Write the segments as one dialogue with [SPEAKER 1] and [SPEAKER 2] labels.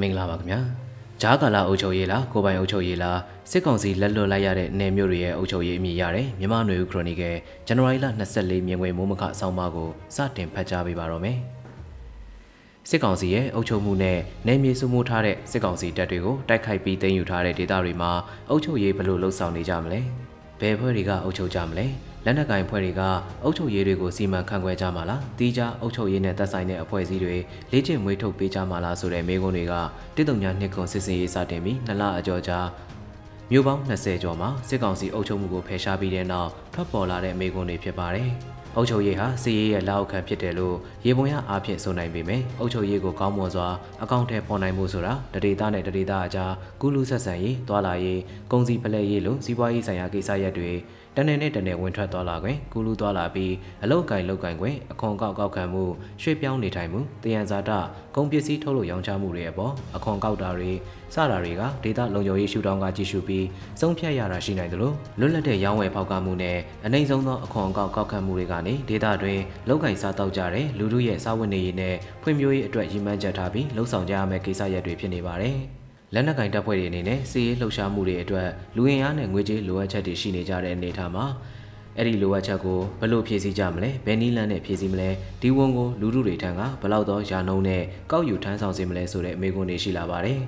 [SPEAKER 1] မင်္ဂလာပါခင်ဗျာဂျားကာလာအုပ်ချုပ်ရေးလားကိုပိုင်အုပ်ချုပ်ရေးလားစစ်ကောင်စီလက်လွတ်လိုက်ရတဲ့နယ်မြို့တွေရဲ့အုပ်ချုပ်ရေးအမည်ရတယ်မြန်မာနွေဦးခရိုနီကယ်ဇန်နဝါရီလ24မြင်ကွယ်မိုးမခအဆောင်ပါကိုစတင်ဖတ်ကြားပေးပါတော့မယ်စစ်ကောင်စီရဲ့အုပ်ချုပ်မှုနဲ့နယ်မြေစုမှုထားတဲ့စစ်ကောင်စီတပ်တွေကိုတိုက်ခိုက်ပြီးသိမ်းယူထားတဲ့ဒေသတွေမှာအုပ်ချုပ်ရေးဘယ်လိုလှုပ်ဆောင်နေကြမလဲဘယ်ဖွဲ့တွေကအုပ်ချုပ်ကြမလဲ လက်နက်ကင်ဖွဲ့တွေကအုပ်ချုပ်ရေးတွေကိုစီမံခန့်ခွဲကြမှာလားတီးခြားအုပ်ချုပ်ရေးနဲ့သက်ဆိုင်တဲ့အဖွဲ့အစည်းတွေလေ့ကျင့်မွေးထုတ်ပေးကြမှာလားဆိုတဲ့မေးခွန်းတွေကတစ်တုံညာနှစ်ခွန်စစ်စင်ရေးစတင်ပြီးနှစ်လအကျော်ကြာမြို့ပေါင်း20ကျော်မှာစစ်ကောင်စီအုပ်ချုပ်မှုကိုဖယ်ရှားပြီးတဲ့နောက်ထွက်ပေါ်လာတဲ့မေးခွန်းတွေဖြစ်ပါတယ်။ အုပ်ချုပ်ရေးဟာစီရေးရဲ့လက်အောက်ခံဖြစ်တယ်လို့ရေပုံရအားဖြင့်ဆိုနိုင်ပေမယ့်အုပ်ချုပ်ရေးကိုကောင်းမွန်စွာအကောင့်ထဲပေါ်နိုင်မှုဆိုတာတဒေတာနဲ့တဒေတာအကြားကုလူဆက်ဆံရေးတွာလာရေးကုန်စည်ဖလှယ်ရေးလိုစီးပွားရေးဆိုင်ရာကိစ္စရပ်တွေတနေ့နဲ့တနေ့ဝင်ထွက်သွားလာခွင့်ကုလူသွားလာပြီးအလုတ်ကင်လုတ်ကင်ခွင့်အခွန်ကောက်ကောက်ခံမှုရွှေ့ပြောင်းနေထိုင်မှုတယံဇာတ ကုန်ပစ္စည်းထုတ်လုပ်ရောင်းချမှုတွေအပေါ်အခွန်ကောက်တာတွေစတာတွေကဒေတာလုံခြုံရေးရှုထောင့်ကကြည့်ရှုပြီးစုံဖြတ်ရတာရှိနိုင်တယ်လို့လွတ်လပ်တဲ့ရောင်းဝယ်ဖောက်ကမှုနဲ့အနိုင်ဆုံးသောအခွန်ကောက်ကောက်ခံမှုတွေကနေဒေတာတွင်လောက်ကင်စားတောက်ကြတဲ့လူမှုရဲ့စာဝတ်နေရေးနဲ့ဖွံ့ဖြိုးရေးအတွက်ရည်မှန်းချက်ထားပြီးလှုံ့ဆော်ကြရမယ့်ကိစ္စရပ်တွေဖြစ်နေပါတယ်။လက်နက်ကင်တပ်ဖွဲ့တွေအနေနဲ့စီးရေးလှုပ်ရှားမှုတွေအတွက်လူဝင်အားနဲ့ငွေကြေးလိုအပ်ချက်တွေရှိနေကြတဲ့အနေအထားမှာ အဲ့ဒီလိုအပ်ချက်ကိုဘယ်လိုဖြည့်ဆည်းကြမလဲဘယ်နည်းလမ်းနဲ့ဖြည့်ဆည်းမလဲဒီဝန်ကိုလူလူတွေထံကဘယ်လောက်သောယာနှုံးနဲ့ကောက်ယူထမ်းဆောင်စေမလဲဆိုတဲ့အမေးခွန်းတွေရှိလာပါတယ်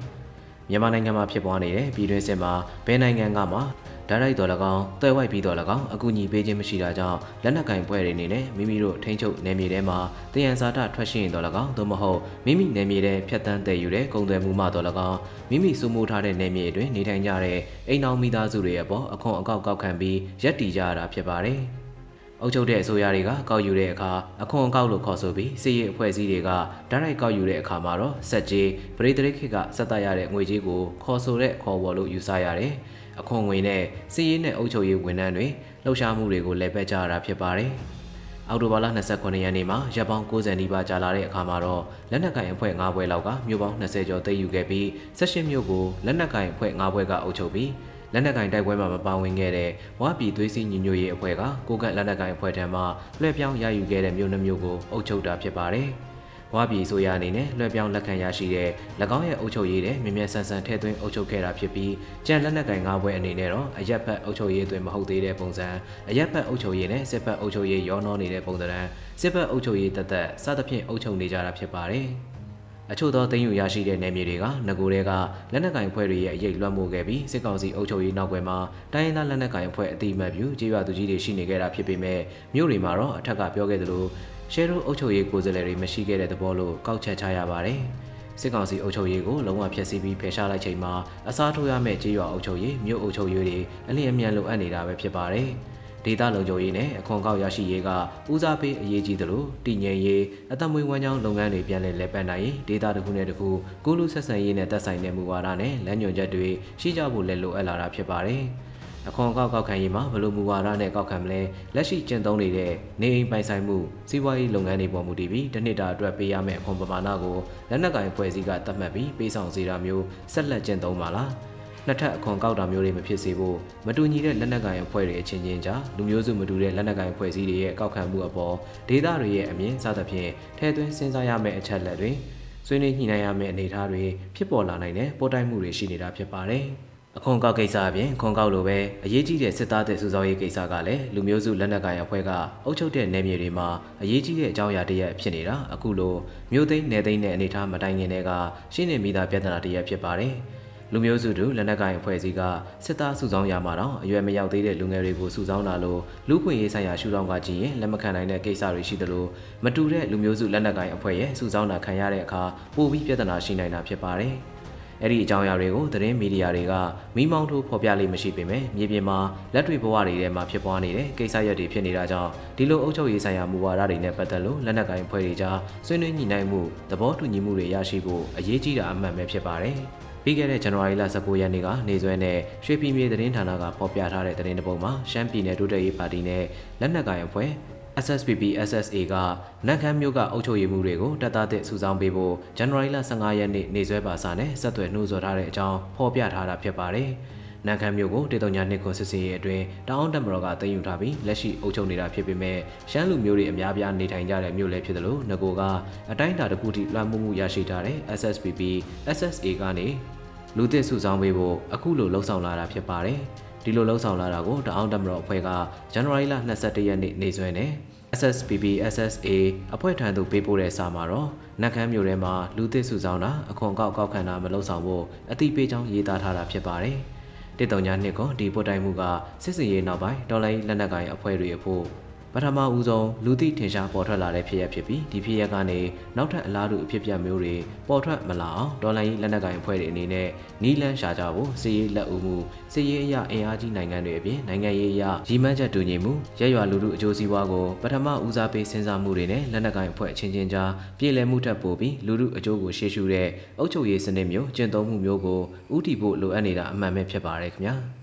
[SPEAKER 1] မြန်မာနိုင်ငံမှာဖြစ်ပွားနေတဲ့ပြည်တွင်းစစ်မှာဘယ်နိုင်ငံကမှ ဓာတ်ရိုက်တော်၎င်းတွဲဝိုက်ပြီးတော်၎င်းအကူအညီပေးခြင်းမရှိတာကြောင့်လက်နက်ကင်ဖွဲ့တွေအနေနဲ့မိမိတို့ထိန်းချုပ်နယ်မြေထဲမှာတယံဇာတထွက်ရှိရင်တော်၎င်းသို့မဟုတ်မိမိနယ်မြေထဲဖြတ်တန်းတည်ယူတဲ့ကုန်သွယ်မှုမှတော်၎င်းမိမိစုမှုထားတဲ့နယ်မြေအတွင်းနေထိုင်ကြတဲ့အိမ်အောင်မိသားစုတွေရဲ့ပေါ်အခွန်အကောက်ကောက်ခံပြီးရက်တီကြရတာဖြစ်ပါတယ်။အုပ်ချုပ်တဲ့အစိုးရတွေကကောက်ယူတဲ့အခါအခွန်အကောက်လို့ခေါ်ဆိုပြီးစီရေးအဖွဲ့အစည်းတွေကဓာတ်ရိုက်ကောက်ယူတဲ့အခါမှာတော့စက်ကြီးပရိသတ်ခိကစက်တရတဲ့ငွေကြီးကိုခေါ်ဆိုတဲ့ခေါ်ဝေါ်လို့ယူဆရတယ်။ အခွန်ငွေနဲ့စီးရေးနဲ့အုပ်ချုပ်ရေးဝန်ထမ်းတွေလှုပ်ရှားမှုတွေကိုလည်းပဲကြရတာဖြစ်ပါတယ်။အောက်တိုဘာလ29ရက်နေ့မှာရပ်ပေါင်း90နီးပါးကြာလာတဲ့အခါမှာတော့လက်နက်ကင်အဖွဲ့9ဘွဲလောက်ကမြို့ပေါင်း20ကျော်သိမ်းယူခဲ့ပြီး16မြို့ကိုလက်နက်ကင်အဖွဲ့9ဘွဲကအုပ်ချုပ်ပြီးလက်နက်ကင်တိုက်ပွဲမှာမပါဝင်ခဲ့တဲ့ဝါပြည်သွေးစည်းညီညွတ်ရေးအဖွဲ့ကကိုကန့်လက်နက်ကင်အဖွဲ့ထံမှလွှဲပြောင်းရယူခဲ့တဲ့မြို့နှမျိုးကိုအုပ်ချုပ်တာဖြစ်ပါတယ်။ ဘွားပြည်ဆိုရအနေနဲ့လွှဲပြောင်းလက်ခံရရှိတဲ့၎င်းရဲ့အုပ်ချုပ်ရေးတဲ့မြင်မြန်ဆန်ဆန်ထည့်သွင်းအုပ်ချုပ်ခဲ့တာဖြစ်ပြီးကြံလက်နက်ကင်ကားပွဲအနေနဲ့တော့အရက်ဖက်အုပ်ချုပ်ရေးအတွင်းမဟုတ်သေးတဲ့ပုံစံအရက်ဖက်အုပ်ချုပ်ရေးနဲ့စစ်ဖက်အုပ်ချုပ်ရေးရောနှောနေတဲ့ပုံစံစစ်ဖက်အုပ်ချုပ်ရေးတသက်စသဖြင့်အုပ်ချုပ်နေကြတာဖြစ်ပါတယ်။အချို့သောတင်ယူရရှိတဲ့နယ်မြေတွေကငကိုတွေကလက်နက်ကင်ဖွဲ့တွေရဲ့အရေးလွှမ်းမိုးခဲ့ပြီးစစ်ကောင်စီအုပ်ချုပ်ရေးနောက်ွယ်မှာတိုင်းရင်းသားလက်နက်ကင်အဖွဲ့အတိအမှတ်ပြုကြေးရွာသူကြီးတွေရှိနေခဲ့တာဖြစ်ပေမဲ့မြို့တွေမှာတော့အထက်ကပြောခဲ့သလို ရှယ်ရိုအုပ်ချုပ်ရေးကိုယ်စားလှယ်တွေမရှိခဲ့တဲ့သဘောလို့ကောက်ချက်ချရပါတယ်။စစ်ကောင်စီအုပ်ချုပ်ရေးကိုလုံးဝဖျက်ဆီးပြီးဖယ်ရှားလိုက်ချိန်မှာအစားထိုးရမယ့်ကြေးရွာအုပ်ချုပ်ရေးမြို့အုပ်ချုပ်ရေးတွေအလျင်အမြန်လိုအပ်နေတာပဲဖြစ်ပါတယ်။ဒေသလုံခြုံရေးနဲ့အခွန်ကောက်ရရှိရေးကဦးစားပေးအရေးကြီးသလိုတည်ငြိမ်ရေးအသက်မွေးဝမ်းကြောင်းလုပ်ငန်းတွေပြန်လည်လည်ပတ်နိုင်ရေးဒေသတစ်ခုနဲ့တစ်ခုကုလူဆက်ဆံရေးနဲ့သက်ဆိုင်တဲ့မူဝါဒနဲ့လမ်းညွှန်ချက်တွေရှိကြဖို့လည်းလိုအပ်လာတာဖြစ်ပါတယ်။ အခွန်ကောက်ကောက်ခံရေးမှာဘလို့မူဝါဒနဲ့ကောက်ခံမလဲလက်ရှိကျင့်သုံးနေတဲ့နေအိမ်ပိုင်ဆိုင်မှုစီးပွားရေးလုပ်ငန်းတွေပေါ်မူတည်ပြီးတစ်နှစ်တာအတွက်ပေးရမယ့်အခွန်ပမာဏကိုလက်နက်ကင်ဖွဲ့စည်းကသတ်မှတ်ပြီးပေးဆောင်စေတာမျိုးဆက်လက်ကျင့်သုံးပါလားနှစ်ထပ်အခွန်ကောက်တာမျိုးတွေမဖြစ်စေဖို့မတူညီတဲ့လက်နက်ကိုင်အဖွဲ့တွေအချင်းချင်းကြားလူမျိုးစုမတူတဲ့လက်နက်ကိုင်အဖွဲ့အစည်းတွေရဲ့ကောက်ခံမှုအပေါ်ဒေသတွေရဲ့အမြင်စသဖြင့်ထဲသွင်းစဉ်းစားရမယ့်အချက်လက်တွေဆွေးနွေးညှိနှိုင်းရမယ့်အနေအထားတွေဖြစ်ပေါ်လာနိုင်တဲ့ပေါ်တိုင်းမှုတွေရှိနေတာဖြစ်ပါတယ်။ အခွန်ကောက်ကိစ္စအပြင်ခွန်ကောက်လိုပဲအရေးကြီးတဲ့စစ်သားတဲ့စုဆောင်းရေးကိစ္စကလည်းလူမျိုးစုလက်နက်ကိုင်အဖွဲ့ကအုပ်ချုပ်တဲ့နယ်မြေတွေမှာအရေးကြီးတဲ့အကြောင်းအရာတစ်ရပ်ဖြစ်နေတာအခုလိုမြို့သိမ်းနယ်သိမ်းတဲ့အနေအထားမတိုင်ခင်တည်းကရှင်းနေမိသားပြဿနာတစ်ရပ်ဖြစ်ပါတယ်လူမျိုးစုတို့လက်နက်ကိုင်အဖွဲ့အစည်းကစစ်သားစုဆောင်းရမှာတော့အရွယ်မရောက်သေးတဲ့လူငယ်တွေကိုစုဆောင်းတာလို့လူခွင့်ရေးဆိုင်ရာရှုထောင့်ကကြည့်ရင်လက်မခံနိုင်တဲ့ကိစ္စတွေရှိသလိုမတူတဲ့လူမျိုးစုလက်နက်ကိုင်အဖွဲ့ရဲ့စုဆောင်းတာခံရတဲ့အခါပိုပြီးပြဿနာရှိနိုင်တာဖြစ်ပါတယ်။ အဲ့ဒီအကြောင်းအရာတွေကိုသတင်းမီဒီယာတွေကမိမောင်းထိုးဖော်ပြလိမ့်မရှိပေမဲ့မြေပြင်မှာလက်တွေ့ဘဝတွေထဲမှာဖြစ်ပွားနေတဲ့ကိစ္စရပ်တွေဖြစ်နေတာကြောင့်ဒီလိုအုပ်ချုပ်ရေးဆိုင်ရာမူဝါဒတွေနဲ့ပတ်သက်လို့လက်နက်ကိုင်ဖွဲ့တွေကြားဆွေးနွေးညှိနှိုင်းမှုသဘောတူညီမှုတွေရရှိဖို့အရေးကြီးတာအမှန်ပဲဖြစ်ပါတယ်။ပြီးခဲ့တဲ့ဇန်နဝါရီလ19ရက်နေ့ကနေဆွဲနဲ့ရွှေပြည်မြေသတင်းဌာနကဖော်ပြထားတဲ့သတင်းတပုဒ်မှာရှမ်းပြည်နယ်ဒုတိယပါတီနဲ့လက်နက်ကိုင်အဖွဲ့ SSPP SSA ကနက်ခမ်းမြို့ကအုပ်ချုပ်ရေးမှုတွေကိုတပ်သားတဲ့စုဆောင်းပေးဖို့ဇန်နဝါရီလ15ရက်နေ့နေ့စွဲပါစာနဲ့ဆက်သွယ်နှိုးဆော်ထားတဲ့အကြောင်းဖော်ပြထားတာဖြစ်ပါတယ်။နန်ခမ်းမြို့ကိုတေတုံညာနှစ်ခွန်စစ်စေးရဲ့အတွင်းတောင်အောင်တက်မတော်ကသိမ်းယူထားပြီးလက်ရှိအုပ်ချုပ်နေတာဖြစ်ပေမဲ့ရှမ်းလူမျိုးတွေအများပြားနေထိုင်ကြတဲ့မြို့လည်းဖြစ်တယ်လို့ငကိုကအတိုင်းအတာတစ်ခုထိလွှမ်းမိုးမှုရရှိထားတဲ့ SSPP SSA ကနေလူသစ်စုဆောင်းပေးဖို့အခုလိုလှုံ့ဆော်လာတာဖြစ်ပါတယ် ဒီလိုလှုံ့ဆော်လာတာကိုတအောင်တက်မတော်အဖွဲ့ကဇန်နဝါရီလ22ရက်နေ့နေ့စွဲနဲ့ SSPP SSA အဖွဲ့ထံသို့ပေးပို့တဲ့စာမှာတော့နက်ခမ်းမြို့ထဲမှာလူသစ်စုဆောင်းတာအခွန်ကောက်ကောက်ခံတာမလုပ်ဆောင်ဖို့အတိပေးကြောင်းရေးသားထားတာဖြစ်ပါတယ်။တစ်တုံညာနှစ်ကဒီပို့တိုင်မှုကစစ်စင်ရေးနောက်ပိုင်းဒေါ်လာလက်နက်ကိုင်အဖွဲ့တွေအဖို့ ပထမဦးဆုံးလူသိထင်ရှားပေါ်ထွက်လာတဲ့ဖြစ်ရပ်ဖြစ်ပြီးဒီဖြစ်ရပ်ကနေနောက်ထပ်အလားတူအဖြစ်အပျက်မျိုးတွေပေါ်ထွက်မလာအောင်ဒေါ်လာလက်နက်ကိုင်အဖွဲ့တွေအနေနဲ့နီးလန်းရှာကြဖို့စစ်ရေးလက်ဦးမှုစစ်ရေးအရာအင်အားကြီးနိုင်ငံတွေအပြင်နိုင်ငံရေးအရာရည်မှန်းချက်တူညီမှုရက်ရွာလူထုအကျိုးစီးပွားကိုပထမဦးစားပေးစဉ်းစားမှုတွေနဲ့လက်နက်ကိုင်အဖွဲ့အချင်းချင်းကြားပြည်လည်မှုထပ်ပို့ပြီးလူထုအကျိုးကိုရှေ့ရှုတဲ့အုပ်ချုပ်ရေးစနစ်မျိုးကျင့်သုံးမှုမျိုးကိုဥတီဖို့လိုအပ်နေတာအမှန်ပဲဖြစ်ပါတယ်ခင်ဗျာ။